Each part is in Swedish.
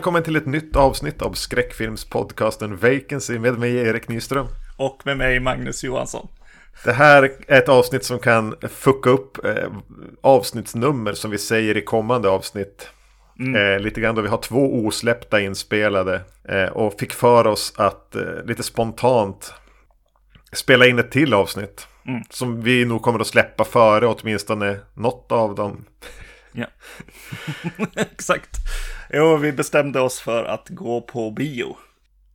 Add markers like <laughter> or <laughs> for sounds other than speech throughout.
Välkommen till ett nytt avsnitt av skräckfilmspodcasten Vacancy med mig Erik Nyström. Och med mig Magnus Johansson. Det här är ett avsnitt som kan fucka upp eh, avsnittsnummer som vi säger i kommande avsnitt. Mm. Eh, lite grann då vi har två osläppta inspelade. Eh, och fick för oss att eh, lite spontant spela in ett till avsnitt. Mm. Som vi nog kommer att släppa före åtminstone något av dem. Ja, <laughs> exakt. Jo, vi bestämde oss för att gå på bio.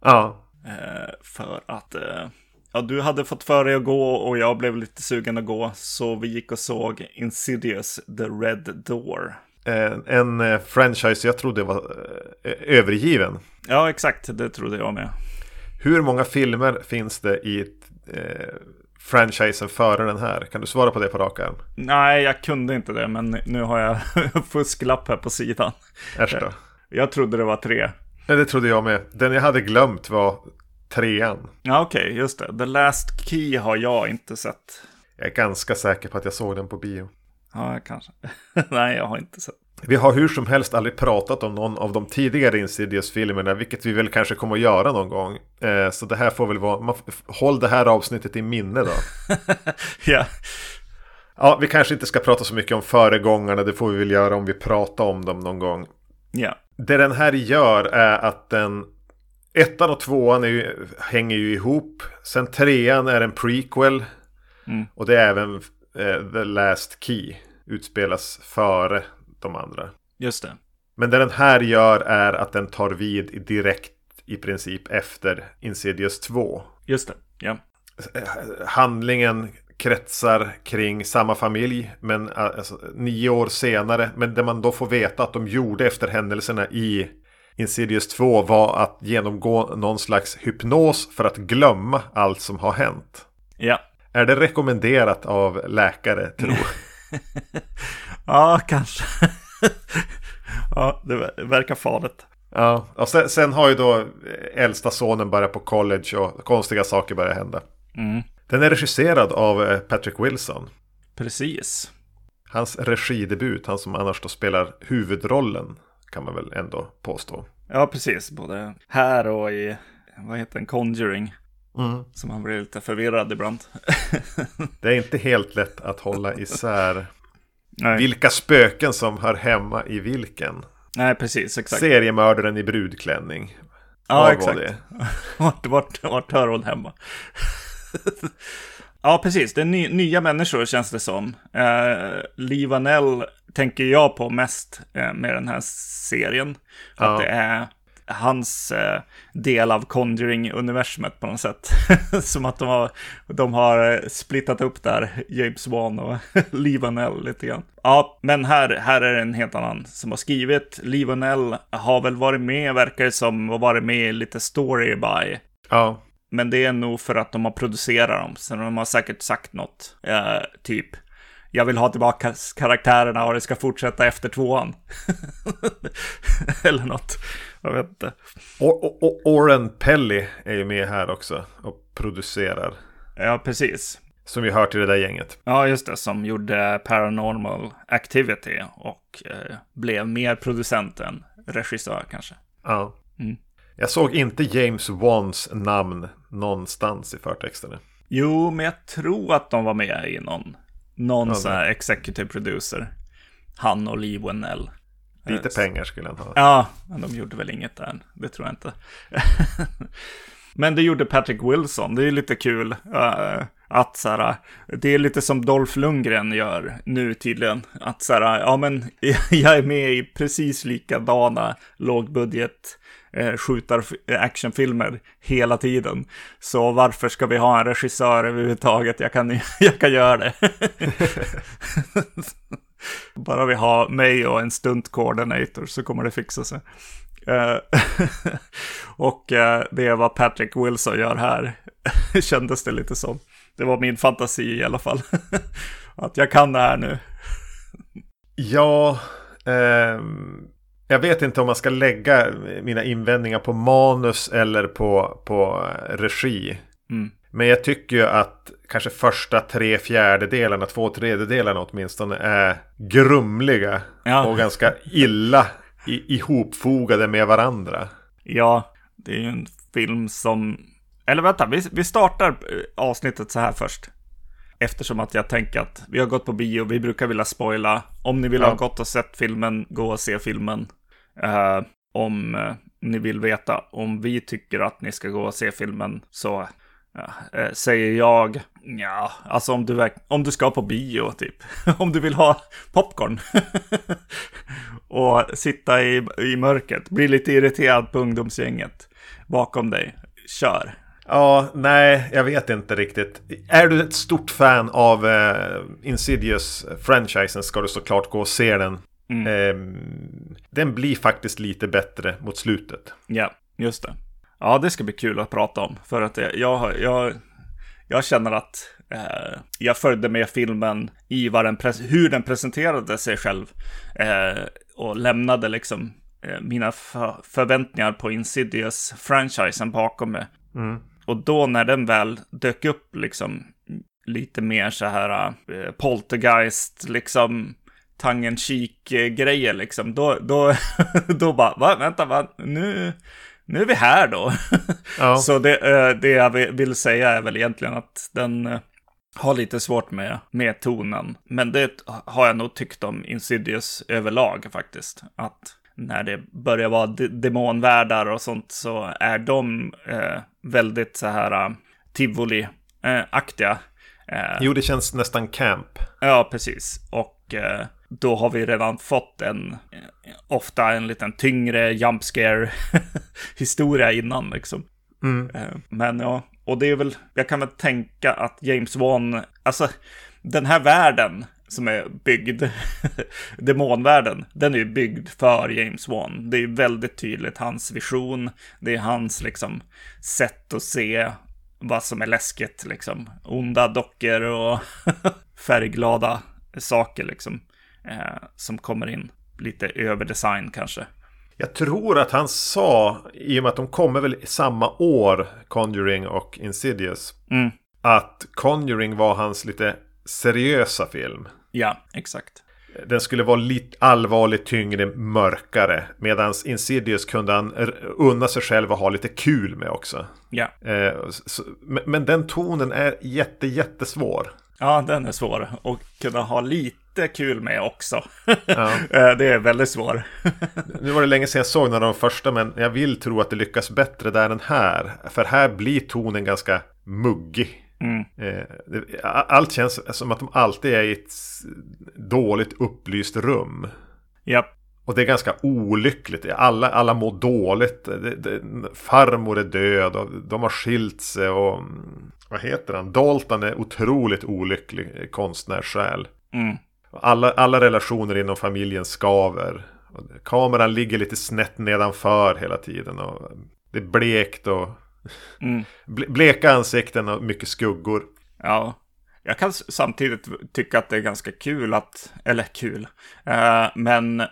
Ja. Eh, för att eh, ja, du hade fått för dig att gå och jag blev lite sugen att gå. Så vi gick och såg Insidious The Red Door. En, en eh, franchise jag trodde var eh, övergiven. Ja, exakt. Det trodde jag med. Hur många filmer finns det i eh, franchisen före den här? Kan du svara på det på rak arm? Nej, jag kunde inte det, men nu har jag <laughs> fusklapp här på sidan. Äsch då. Jag trodde det var tre. Nej, det trodde jag med. Den jag hade glömt var trean. Ja, okej, okay, just det. The Last Key har jag inte sett. Jag är ganska säker på att jag såg den på bio. Ja, kanske. <laughs> Nej, jag har inte sett. Vi har hur som helst aldrig pratat om någon av de tidigare Insidious-filmerna, vilket vi väl kanske kommer att göra någon gång. Eh, så det här får väl vara, man, håll det här avsnittet i minne då. <laughs> ja. Ja, vi kanske inte ska prata så mycket om föregångarna, det får vi väl göra om vi pratar om dem någon gång. Ja. Det den här gör är att den Ettan och tvåan ju, hänger ju ihop. Sen trean är en prequel. Mm. Och det är även eh, The Last Key. Utspelas före de andra. Just det. Men det den här gör är att den tar vid direkt i princip efter Insidious 2. Just det, ja. Handlingen kretsar kring samma familj, men alltså, nio år senare. Men det man då får veta att de gjorde efter händelserna i Insidious 2 var att genomgå någon slags hypnos för att glömma allt som har hänt. Ja. Är det rekommenderat av läkare, tro? <laughs> ja, kanske. <laughs> ja, det verkar farligt. Ja, och sen, sen, har ju då äldsta sonen börjat på college och konstiga saker börjar hända. Mm. Den är regisserad av eh, Patrick Wilson. Precis. Hans regidebut, han som annars då spelar huvudrollen, kan man väl ändå påstå. Ja, precis. Både här och i, vad heter den, Conjuring. Mm. Så man blir lite förvirrad ibland. <laughs> det är inte helt lätt att hålla isär Nej. vilka spöken som hör hemma i vilken. Nej, precis. Exakt. Seriemördaren i brudklänning. Ja, Var exakt. Det? <laughs> vart, vart, vart hör hon hemma? <laughs> ja, precis. Det är ny, nya människor känns det som. Eh, Lee Vanell tänker jag på mest eh, med den här serien. Ja. Att det är hans eh, del av Conjuring-universumet på något sätt. <laughs> Som att de har, de har eh, splittat upp där, James Wan och <laughs> Lee Vanell lite grann. Ja, men här, här är det en helt annan som har skrivit. Lee Vanell har väl varit med, verkar det som, och varit med i lite story by. Ja. Men det är nog för att de har producerat dem, så de har säkert sagt något. Eh, typ, jag vill ha tillbaka karaktärerna och det ska fortsätta efter tvåan. <laughs> Eller något. Jag vet inte. Oren Pelly är ju med här också och producerar. Ja, precis. Som vi hör till det där gänget. Ja, just det. Som gjorde Paranormal Activity och eh, blev mer producent än regissör kanske. Ja. Mm. Jag såg inte James Wans namn någonstans i förtexterna. Jo, men jag tror att de var med i någon någon ja, sån här executive producer. Han och Lee Wennell. Lite pengar skulle han ha. Ja, men de gjorde väl inget där. Det tror jag inte. <laughs> men det gjorde Patrick Wilson. Det är lite kul. Uh, att så här, det är lite som Dolph Lundgren gör nu tydligen. Att så här, ja men <laughs> jag är med i precis likadana lågbudget eh, skjutar actionfilmer hela tiden. Så varför ska vi ha en regissör överhuvudtaget? Jag kan, <laughs> jag kan göra det. Bara vi har mig och en stunt coordinator så kommer det fixa sig. Eh, <laughs> och eh, det är vad Patrick Wilson gör här, <laughs> kändes det lite som. Det var min fantasi i alla fall. <laughs> Att jag kan det här nu. Ja, ehm, jag vet inte om man ska lägga mina invändningar på manus eller på, på regi. Mm. Men jag tycker ju att kanske första tre fjärdedelarna, två tredjedelarna åtminstone är grumliga. Ja. Och ganska illa i, ihopfogade med varandra. Ja, det är ju en film som... Eller vänta, vi, vi startar eh, avsnittet så här först. Eftersom att jag tänker att vi har gått på bio, vi brukar vilja spoila. Om ni vill ja. ha gått och sett filmen, gå och se filmen. Uh, om uh, ni vill veta om vi tycker att ni ska gå och se filmen så Ja, eh, säger jag, ja, alltså om du, om du ska på bio typ. <laughs> om du vill ha popcorn. <laughs> och sitta i, i mörkret, bli lite irriterad på ungdomsgänget bakom dig. Kör. Ja, nej, jag vet inte riktigt. Är du ett stort fan av eh, Insidious-franchisen ska du såklart gå och se den. Mm. Eh, den blir faktiskt lite bättre mot slutet. Ja, just det. Ja, det ska bli kul att prata om. För att jag, jag, jag känner att eh, jag följde med filmen i den hur den presenterade sig själv. Eh, och lämnade liksom eh, mina för förväntningar på Insidious-franchisen bakom mig. Mm. Och då när den väl dök upp liksom lite mer så här eh, poltergeist, liksom tangen grejer liksom. Då, då, <laughs> då bara, va, vänta, va, nu, nu är vi här då. <laughs> Ja. Så det, eh, det jag vill säga är väl egentligen att den eh, har lite svårt med, med tonen. Men det har jag nog tyckt om Insidious överlag faktiskt. Att när det börjar vara demonvärldar och sånt så är de eh, väldigt så här uh, tivoli-aktiga. Eh, jo, det känns nästan camp. Ja, precis. Och eh, då har vi redan fått en, ofta en liten tyngre jump scare <laughs> historia innan liksom. Mm. Eh, men ja, och det är väl, jag kan väl tänka att James Wan, alltså den här världen som är byggd, <laughs> demonvärlden, den är ju byggd för James Wan. Det är väldigt tydligt hans vision, det är hans liksom sätt att se vad som är läskigt liksom. Onda dockor och <laughs> färgglada saker liksom eh, som kommer in. Lite överdesign kanske. Jag tror att han sa, i och med att de kommer väl samma år, Conjuring och Insidious, mm. att Conjuring var hans lite seriösa film. Ja, exakt. Den skulle vara lite allvarligt tyngre, mörkare. Medan Insidious kunde han unna sig själv att ha lite kul med också. Ja. Eh, men den tonen är jätte, jättesvår. Ja, den är svår. Och kunna ha lite kul med också. Ja. <laughs> Eh, det är väldigt svårt. <laughs> nu var det länge sedan jag såg några av de första, men jag vill tro att det lyckas bättre där än här. För här blir tonen ganska muggig. Mm. Eh, allt känns som att de alltid är i ett dåligt upplyst rum. Japp. Och det är ganska olyckligt. Alla, alla mår dåligt. Farmor är död och de har skilt sig. Och, vad heter han? Dalton är otroligt olycklig konstnärssjäl. Mm. Alla, alla relationer inom familjen skaver. Kameran ligger lite snett nedanför hela tiden. Och det är blekt och mm. bleka ansikten och mycket skuggor. Ja, jag kan samtidigt tycka att det är ganska kul att, eller kul, eh, men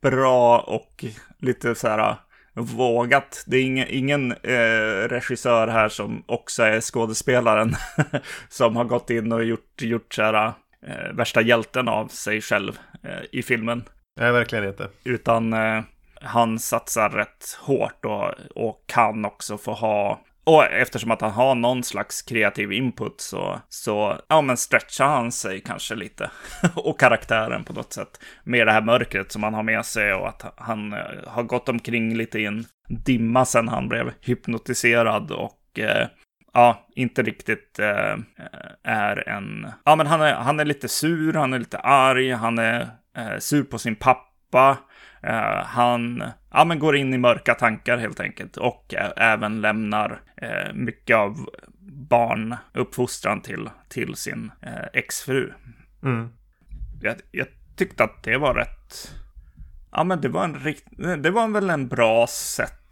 bra och lite så här vågat. Det är ingen, ingen eh, regissör här som också är skådespelaren <laughs> som har gått in och gjort, gjort så här eh, värsta hjälten av sig själv eh, i filmen. Nej, verkligen inte. Utan eh, han satsar rätt hårt och, och kan också få ha och eftersom att han har någon slags kreativ input så, så ja, men stretchar han sig kanske lite. <laughs> och karaktären på något sätt. Med det här mörkret som han har med sig och att han eh, har gått omkring lite i en dimma sen han blev hypnotiserad och eh, ja, inte riktigt eh, är en... Ja, men han är, han är lite sur, han är lite arg, han är eh, sur på sin pappa. Eh, han ja, men går in i mörka tankar helt enkelt och även lämnar eh, mycket av barnuppfostran till, till sin eh, exfru. Mm. Jag, jag tyckte att det var rätt Ja, men det var en rikt... Det var väl en bra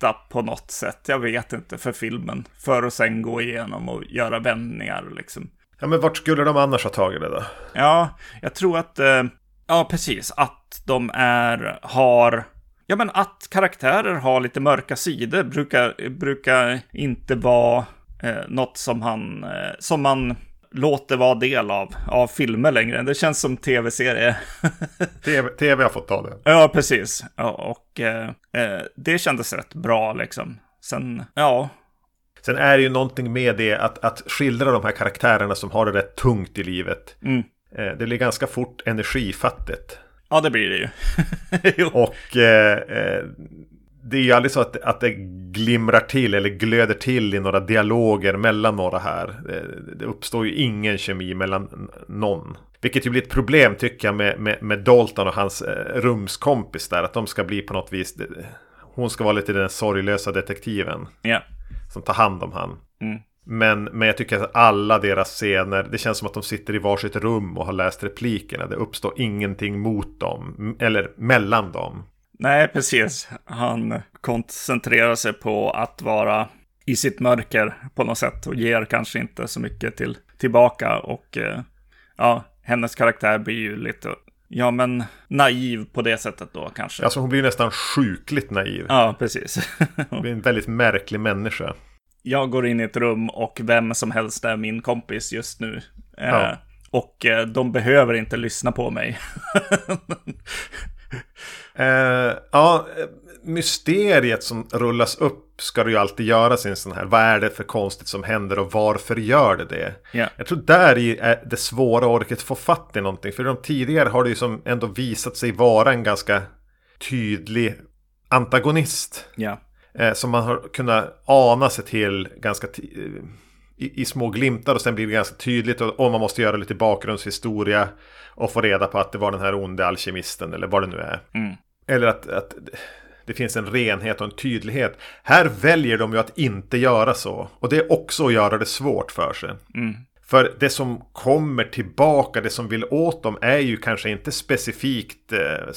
setup på något sätt. Jag vet inte för filmen. För att sen gå igenom och göra vändningar liksom. Ja, men vart skulle de annars ha tagit det då? Ja, jag tror att... Eh, ja, precis. Att de är... Har... Ja, men att karaktärer har lite mörka sidor brukar, brukar inte vara eh, något som han... Eh, som man låt det vara del av, av filmer längre. Det känns som tv-serie. <laughs> TV, TV har fått ta det. Ja, precis. Ja, och eh, eh, det kändes rätt bra liksom. Sen, ja. Sen är det ju någonting med det att, att skildra de här karaktärerna som har det rätt tungt i livet. Mm. Eh, det blir ganska fort energifattigt. Ja, det blir det ju. <laughs> och eh, eh, det är ju aldrig så att, att det glimrar till eller glöder till i några dialoger mellan några här. Det, det uppstår ju ingen kemi mellan någon. Vilket ju blir ett problem tycker jag med, med, med Dalton och hans eh, rumskompis där. Att de ska bli på något vis... Hon ska vara lite den sorglösa detektiven. Ja. Som tar hand om han. Mm. Men, men jag tycker att alla deras scener, det känns som att de sitter i varsitt rum och har läst replikerna. Det uppstår ingenting mot dem, eller mellan dem. Nej, precis. Han koncentrerar sig på att vara i sitt mörker på något sätt och ger kanske inte så mycket till, tillbaka. Och eh, ja, hennes karaktär blir ju lite, ja men naiv på det sättet då kanske. Alltså hon blir nästan sjukligt naiv. Ja, precis. <laughs> hon blir en väldigt märklig människa. Jag går in i ett rum och vem som helst är min kompis just nu. Eh, ja. Eh, och de behöver inte lyssna på mig. <laughs> Eh, ja, mysteriet som rullas upp ska det ju alltid göra sin sån här. Vad är det för konstigt som händer och varför gör det det? Yeah. Jag tror där är det svåra orket få fatt i någonting. För de tidigare har det ju som ändå visat sig vara en ganska tydlig antagonist. Yeah. Eh, som man har kunnat ana sig till ganska i, i, små glimtar och sen blir det ganska tydligt och, och man måste göra lite bakgrundshistoria och få reda på att det var den här onde alkemisten eller vad det nu är. Mm. Eller att, att det finns en renhet och en tydlighet. Här väljer de ju att inte göra så. Och det är också att göra det svårt för sig. Mm. För det som kommer tillbaka, det som vill åt dem är ju kanske inte specifikt eh,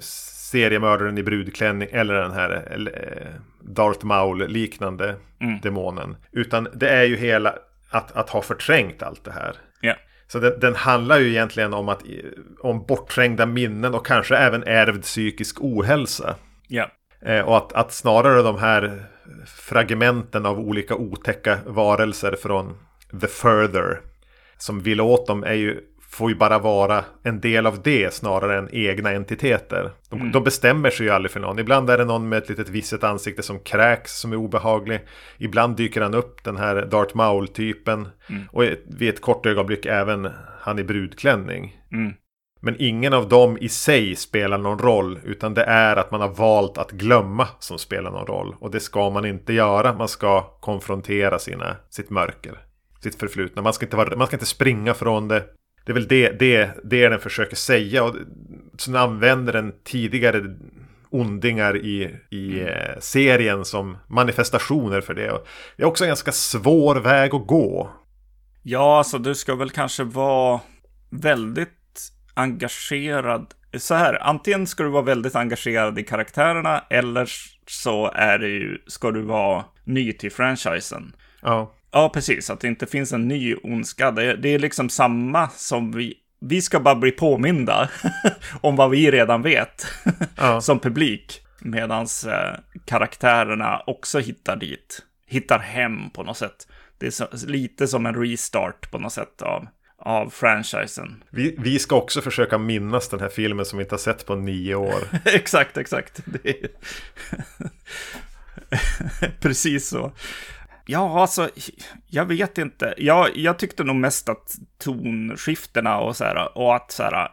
seriemördaren i brudklänning eller den här eh, Darth Maul-liknande mm. demonen. Utan det är ju hela att, att ha förträngt allt det här. Så den, den, handlar ju egentligen om, att, om bortträngda minnen och kanske även ärvd psykisk ohälsa. Ja. Eh, och att, att snarare de här fragmenten av olika otäcka varelser från The Further som vill åt dem är ju, får ju bara vara en del av det snarare än egna entiteter. De, mm. de bestämmer sig ju aldrig för någon. Ibland är det någon med ett litet visset ansikte som kräks som är obehaglig. Ibland dyker han upp, den här Darth Maul-typen. Mm. Och vid ett kort ögonblick även han i brudklänning. Mm. Men ingen av dem i sig spelar någon roll. Utan det är att man har valt att glömma som spelar någon roll. Och det ska man inte göra. Man ska konfrontera sina, sitt mörker. Sitt förflutna. Man ska, inte vara, man ska inte springa från det. Det är väl det, det, det den försöker säga. Och sen använder den tidigare ondingar i, i mm. eh, serien som manifestationer för det. Och det är också en ganska svår väg att gå. Ja, alltså du ska väl kanske vara väldigt engagerad. Så här, antingen ska du vara väldigt engagerad i karaktärerna eller så är det ju, ska du vara ny till franchisen. Ja. Ja, precis. Att det inte finns en ny ondska. Det, det är liksom samma som vi... Vi ska bara bli påminda <laughs> om vad vi redan vet <laughs> ja. som publik. Medan eh, karaktärerna också hittar dit. Hittar hem på något sätt. Det är så, lite som en restart på något sätt av, av franchisen. Vi, vi ska också försöka minnas den här filmen som vi inte har sett på nio år. <laughs> exakt, exakt. Precis så. Ja, alltså, jag vet inte. Jag, jag tyckte nog mest att tonskiftena och så här, och att så här,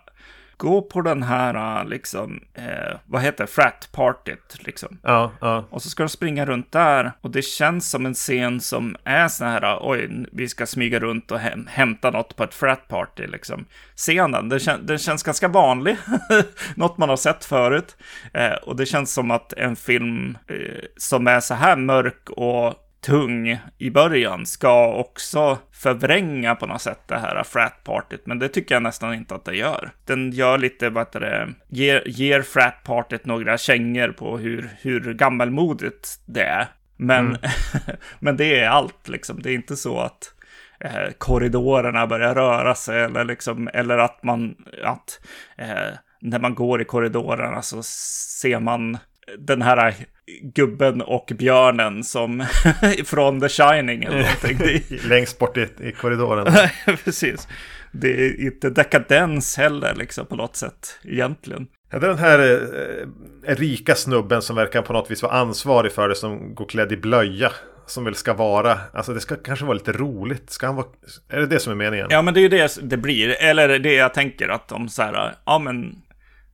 gå på den här, liksom, eh, vad heter frat-partyt, liksom. Ja, ja. Och så ska de springa runt där, och det känns som en scen som är så här, oj, vi ska smyga runt och häm hämta något på ett frat-party, liksom. Scenen, den, kän den känns ganska vanlig, <laughs> något man har sett förut. Eh, och det känns som att en film eh, som är så här mörk och tung i början ska också förvränga på något sätt det här fratpartyt, men det tycker jag nästan inte att det gör. Den gör lite, vad det, ger, ger fratpartyt några kängor på hur, hur gammalmodigt det är. Men, mm. <laughs> men det är allt liksom. Det är inte så att eh, korridorerna börjar röra sig eller liksom, eller att man, att eh, när man går i korridorerna så ser man den här gubben och björnen som <laughs> från The Shining eller någonting. <laughs> Längst bort i, i korridoren. <laughs> Precis. Det är inte dekadens heller liksom på något sätt egentligen. Ja, det är den här eh, rika snubben som verkar på något vis vara ansvarig för det som går klädd i blöja. Som väl ska vara, alltså det ska kanske vara lite roligt. Ska han vara, är det det som är meningen? Ja men det är ju det det blir. Eller det jag tänker att de så här, ja men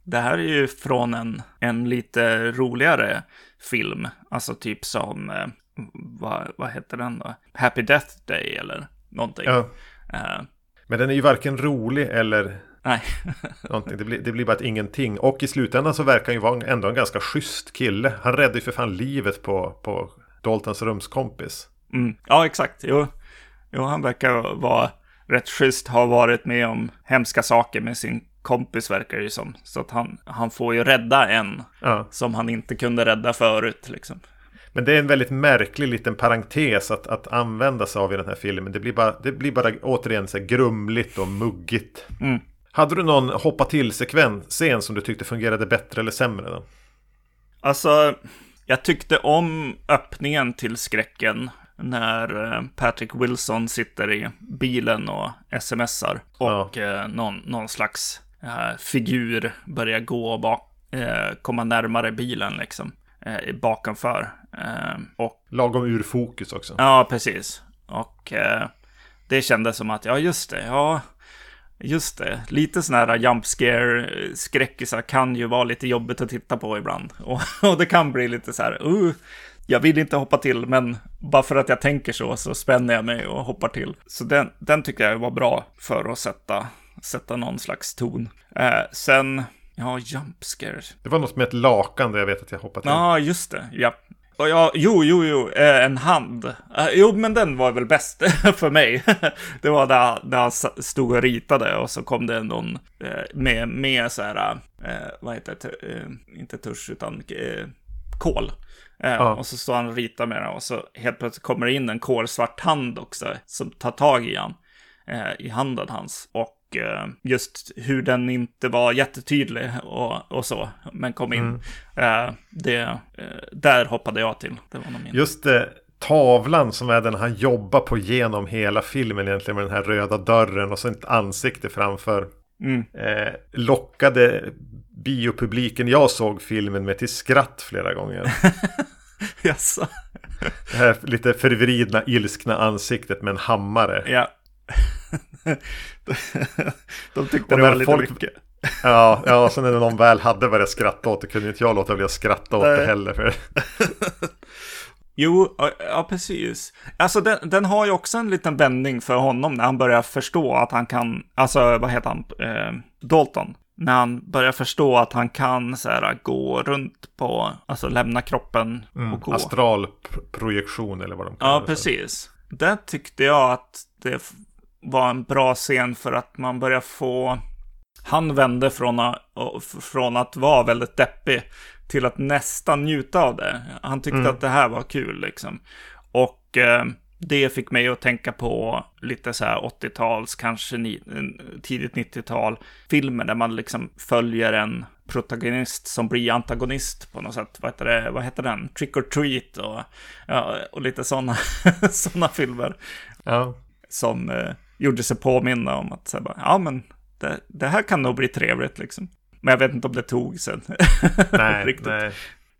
det här är ju från en, en lite roligare film. Alltså typ som, eh, vad, vad heter den då? Happy Death Day eller någonting. Ja. Eh, Men den är ju varken rolig eller nej. <laughs> någonting. Det blir, det blir bara ett ingenting. Och i slutändan så verkar han ju vara ändå en ganska schysst kille. Han räddade ju för fan livet på, på Daltons rumskompis. Mm. Ja, exakt. Jo. jo, han verkar vara rätt schysst. Har varit med om hemska saker med sin kompis verkar det ju som. Så att han, han får ju rädda en Ja. som han inte kunde rädda förut liksom. Men det är en väldigt märklig liten parentes att, att använda sig av i den här filmen. Det blir bara, det blir bara återigen så här grumligt och muggigt. Mm. Hade du någon hoppa till-sekvens, scen som du tyckte fungerade bättre eller sämre? Då? Alltså, jag tyckte om öppningen till skräcken när eh, Patrick Wilson sitter i bilen och smsar och eh, någon, någon slags eh, figur börjar gå bak, eh, komma närmare bilen liksom, eh, bakomför. Eh, och Lagom ur fokus också. Ja, precis. Och eh, det kändes som att, ja just det, ja, just det. Lite sådana här jump scare skräckisar kan ju vara lite jobbigt att titta på ibland. <laughs> Och, och det kan bli lite så här, uh, jag vill inte hoppa till, men bara för att jag tänker så, så spänner jag mig och hoppar till. Så den, den tycker jag var bra för att sätta, sätta någon slags ton. Eh, sen, ja, jump scares. Det var något med ett lakan där jag vet att jag hoppade till. Ja, just det. Ja. Och ja, jo, jo, jo, eh, en hand. Eh, jo, men den var väl bäst <laughs> för mig. <laughs> det var där, där han stod och ritade och så kom det någon eh, med, med så här, eh, vad heter det, eh, inte tusch utan eh, kol. Ja. Och så står han och ritar med det och så helt plötsligt kommer det in en kolsvart hand också som tar tag i han, i handen hans. Och just hur den inte var jättetydlig och, och så, men kom in. Eh, det, eh, där hoppade jag till. Det var min. Just det, tavlan som är den han jobbar på genom hela filmen egentligen med den här röda dörren och så ett ansikte framför. Mm. Eh, lockade biopubliken jag såg filmen med till skratt flera gånger. <laughs> Jaså? Det här lite förvridna, ilskna ansiktet med en hammare. Ja. <laughs> De tyckte det var lite folk- mycket. Ja, ja, så när någon väl hade börjat skratta åt det kunde inte jag låta bli att skratta åt det heller. För... <laughs> Jo, ja, ja precis. Alltså den, den har ju också en liten vändning för honom när han börjar förstå att han kan, alltså vad heter han, eh, Dalton. När han börjar förstå att han kan så här, gå runt på, alltså lämna kroppen och gå. Astralprojektion eller vad de kallar Ja, det för. precis. Där tyckte jag att det var en bra scen för att man börjar få... Han vände från att, från att vara väldigt deppig till att nästan njuta av det. Han tyckte att det här var kul liksom. Och eh, det fick mig att tänka på lite så här 80-tals, kanske ni, tidigt 90-tal filmer där man liksom följer en protagonist som blir antagonist på något sätt. Vad heter, det? Vad heter den? Trick or Treat och, ja, och lite sådana <laughs> såna filmer Ja. som eh, gjorde sig påminna om att så här, bara, ja men det, det här kan nog bli trevligt liksom. Men jag vet inte om det tog sen. <laughs> Nej, Riktigt. nej.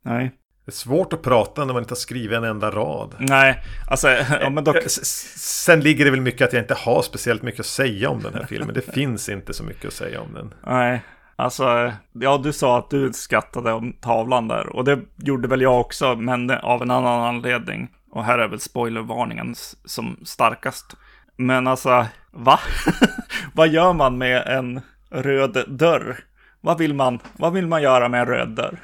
Nej. Det är svårt att prata när man inte har skrivit en enda rad. Nej, alltså, <laughs> ja men dock. Eh, Sen ligger det väl mycket att jag inte har speciellt mycket att säga om den här filmen. Det <laughs> finns inte så mycket att säga om den. Nej, alltså, ja du sa att du skrattade om tavlan där. Och det gjorde väl jag också, men av en annan anledning. Och här är väl spoilervarningen som starkast. Men alltså, va? <laughs> vad gör man med en röd dörr? Vad vill man, vad vill man göra med en röd dörr?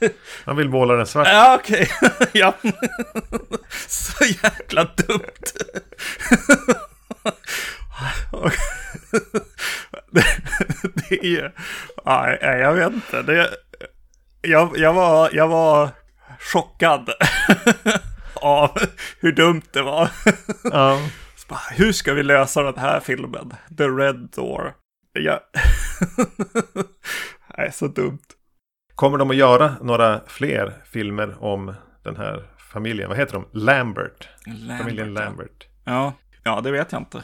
<laughs> Man vill måla den svart. Ja, okej. <laughs> ja. Så jäkla dumt. Det är... Nej, jag vet inte. Det, jag, jag, var, jag var chockad av hur dumt det var. Ja. Hur ska vi lösa den här filmen? The Red Door. Ja. <laughs> Nej, så dumt. Kommer de att göra några fler filmer om den här familjen? Vad heter de? Lambert. Lambert, familjen Lambert. Ja. ja, det vet jag inte.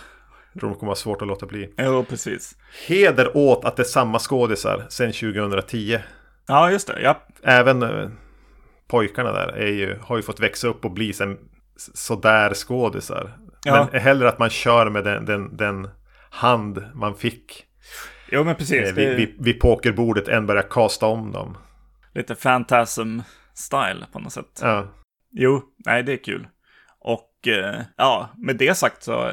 Jag tror de kommer ha svårt att låta bli. Jo, precis. Heder åt att det är samma skådisar sedan 2010. Ja, just det. Ja. Även eh, pojkarna där är ju, har ju fått växa upp och bli sen sådär skådisar. Ja. Men hellre att man kör med den, den, den hand man fick Jo, men precis. eh, vid, vid, vid pokerbordet än börja kasta om dem. lite Phantasm-style på något sätt. Ja. Jo, nej, det är kul. Och eh, ja, med det sagt så...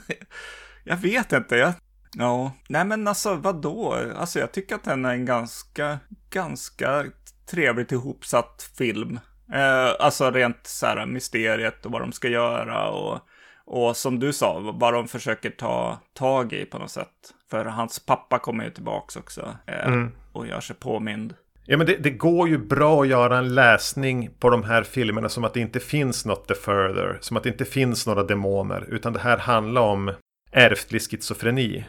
<laughs> jag vet inte. Jag... Ja, nej men alltså vadå? Alltså jag tycker att den är en ganska, ganska trevligt ihopsatt film. Eh, alltså rent så här mysteriet och vad de ska göra och, och som du sa, vad de försöker ta tag i på något sätt. För hans pappa kommer ju tillbaks också eh, Mm. och gör sig påmind. Ja men det, det går ju bra att göra en läsning på de här filmerna som att det inte finns något the further. Som att det inte finns några demoner. Utan det här handlar om ärftlig schizofreni.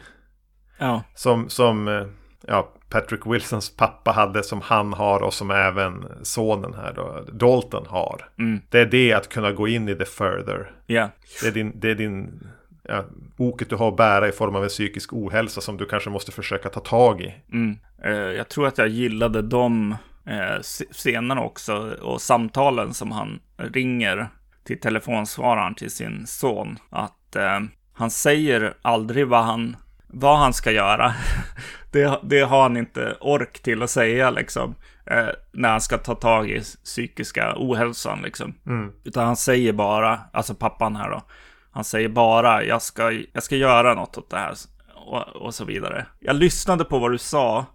Ja, Som, som eh, ja, Patrick Wilsons pappa hade som han har och som även sonen här då, Dalton har. mm, Det är det att kunna gå in i the further. ja. Det är din, det är din ja, oket du har att bära i form av en psykisk ohälsa som du kanske måste försöka ta tag i. Mm. Eh, jag tror att jag gillade de eh, scenerna också och samtalen som han ringer till telefonsvararen till sin son. Att eh, han säger aldrig vad han, vad han ska göra. <laughs> det, det har han inte ork till att säga liksom. Eh, när han ska ta tag i psykiska ohälsan liksom. Mm. Utan han säger bara, alltså pappan här då. Han säger bara, jag ska, jag ska göra något åt det här. Och, och så vidare. Jag lyssnade på vad du sa.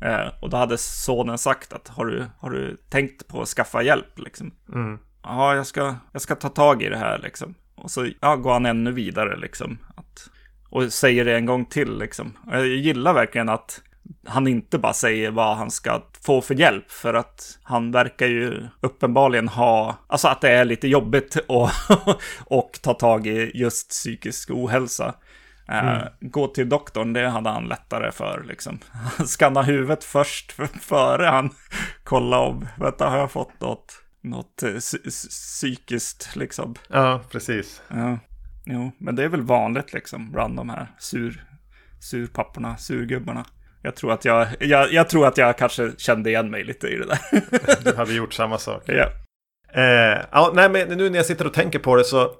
Eh, och då hade sonen sagt att har du, har du tänkt på att skaffa hjälp liksom? Mm. Ja, jag ska, jag ska ta tag i det här liksom. Och så ja, går han ännu vidare liksom. Att, och säger det en gång till liksom. Jag gillar verkligen att han inte bara säger vad han ska få för hjälp. För att han verkar ju uppenbarligen ha, alltså att det är lite jobbigt <laughs> att och ta tag i just psykisk ohälsa. Eh, Gå till doktorn, det hade han lättare för liksom. <laughs> Han skannar huvudet först för, <laughs> före han kollar om, vänta har jag fått något, något eh, psy- psykiskt liksom. Ja, precis. Ja, jo, men det är väl vanligt liksom bland de här sur, surpapporna, surgubbarna. Jag tror att jag, jag, jag tror att jag kanske kände igen mig lite i det där. <laughs> Du hade gjort samma sak. ja. Eh, ja, nej, men nu när jag sitter och tänker på det så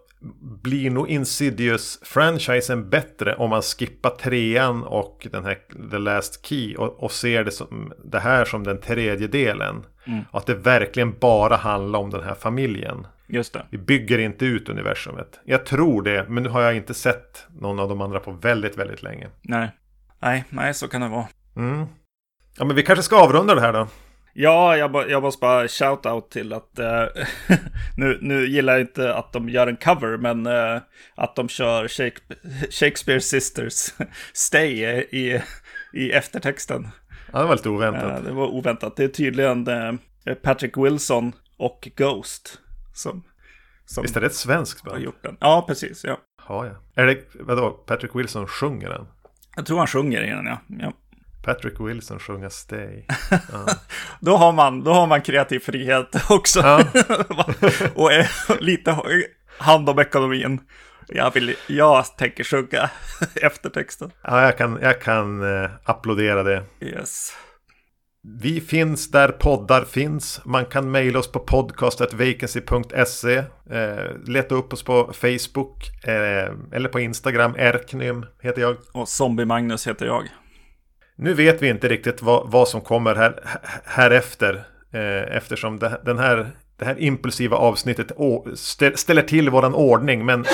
blir nog Insidious-franchisen bättre om man skippar trean och den här The Last Key och, och ser det, som, det här som den tredje delen. Mm. Att det verkligen bara handlar om den här familjen. Just det. Vi bygger inte ut universumet. Jag tror det, men nu har jag inte sett någon av de andra på väldigt, väldigt länge. Nej. Nej, nej, så kan det vara. Mm. Ja, men vi kanske ska avrunda det här då. Ja, jag, ba- jag måste bara shout-out till att eh, <laughs> nu, nu gillar jag inte att de gör en cover, men eh, att de kör Shake- Shakespeare Sisters <laughs> Stay i, i eftertexten. Ja, det var lite oväntat. Eh, det var oväntat. Det är tydligen eh, Patrick Wilson och Ghost som, som Visst är det ett svenskt har band? gjort den. Ja, precis. Ja. Ja, ja. Är det, vadå, Patrick Wilson sjunger den? Jag tror han sjunger i den, ja. ja. Patrick Wilson sjunger Stay. <laughs> Då, har man, då har man kreativ frihet också. Ja. <laughs> och är lite hand om ekonomin. Jag, vill, jag tänker sjunga <laughs> eftertexten. Ja, jag kan, jag kan eh, applådera det. Yes. Vi finns där poddar finns. Man kan mejla oss på podcastetvacancy.se. Eh, leta upp oss på Facebook eh, eller på Instagram. Erknym heter jag. Och Zombie-Magnus heter jag. Nu vet vi inte riktigt vad, vad som kommer här, här efter. Eh, eftersom det, den här, det här impulsiva avsnittet å, ställer till våran ordning. Men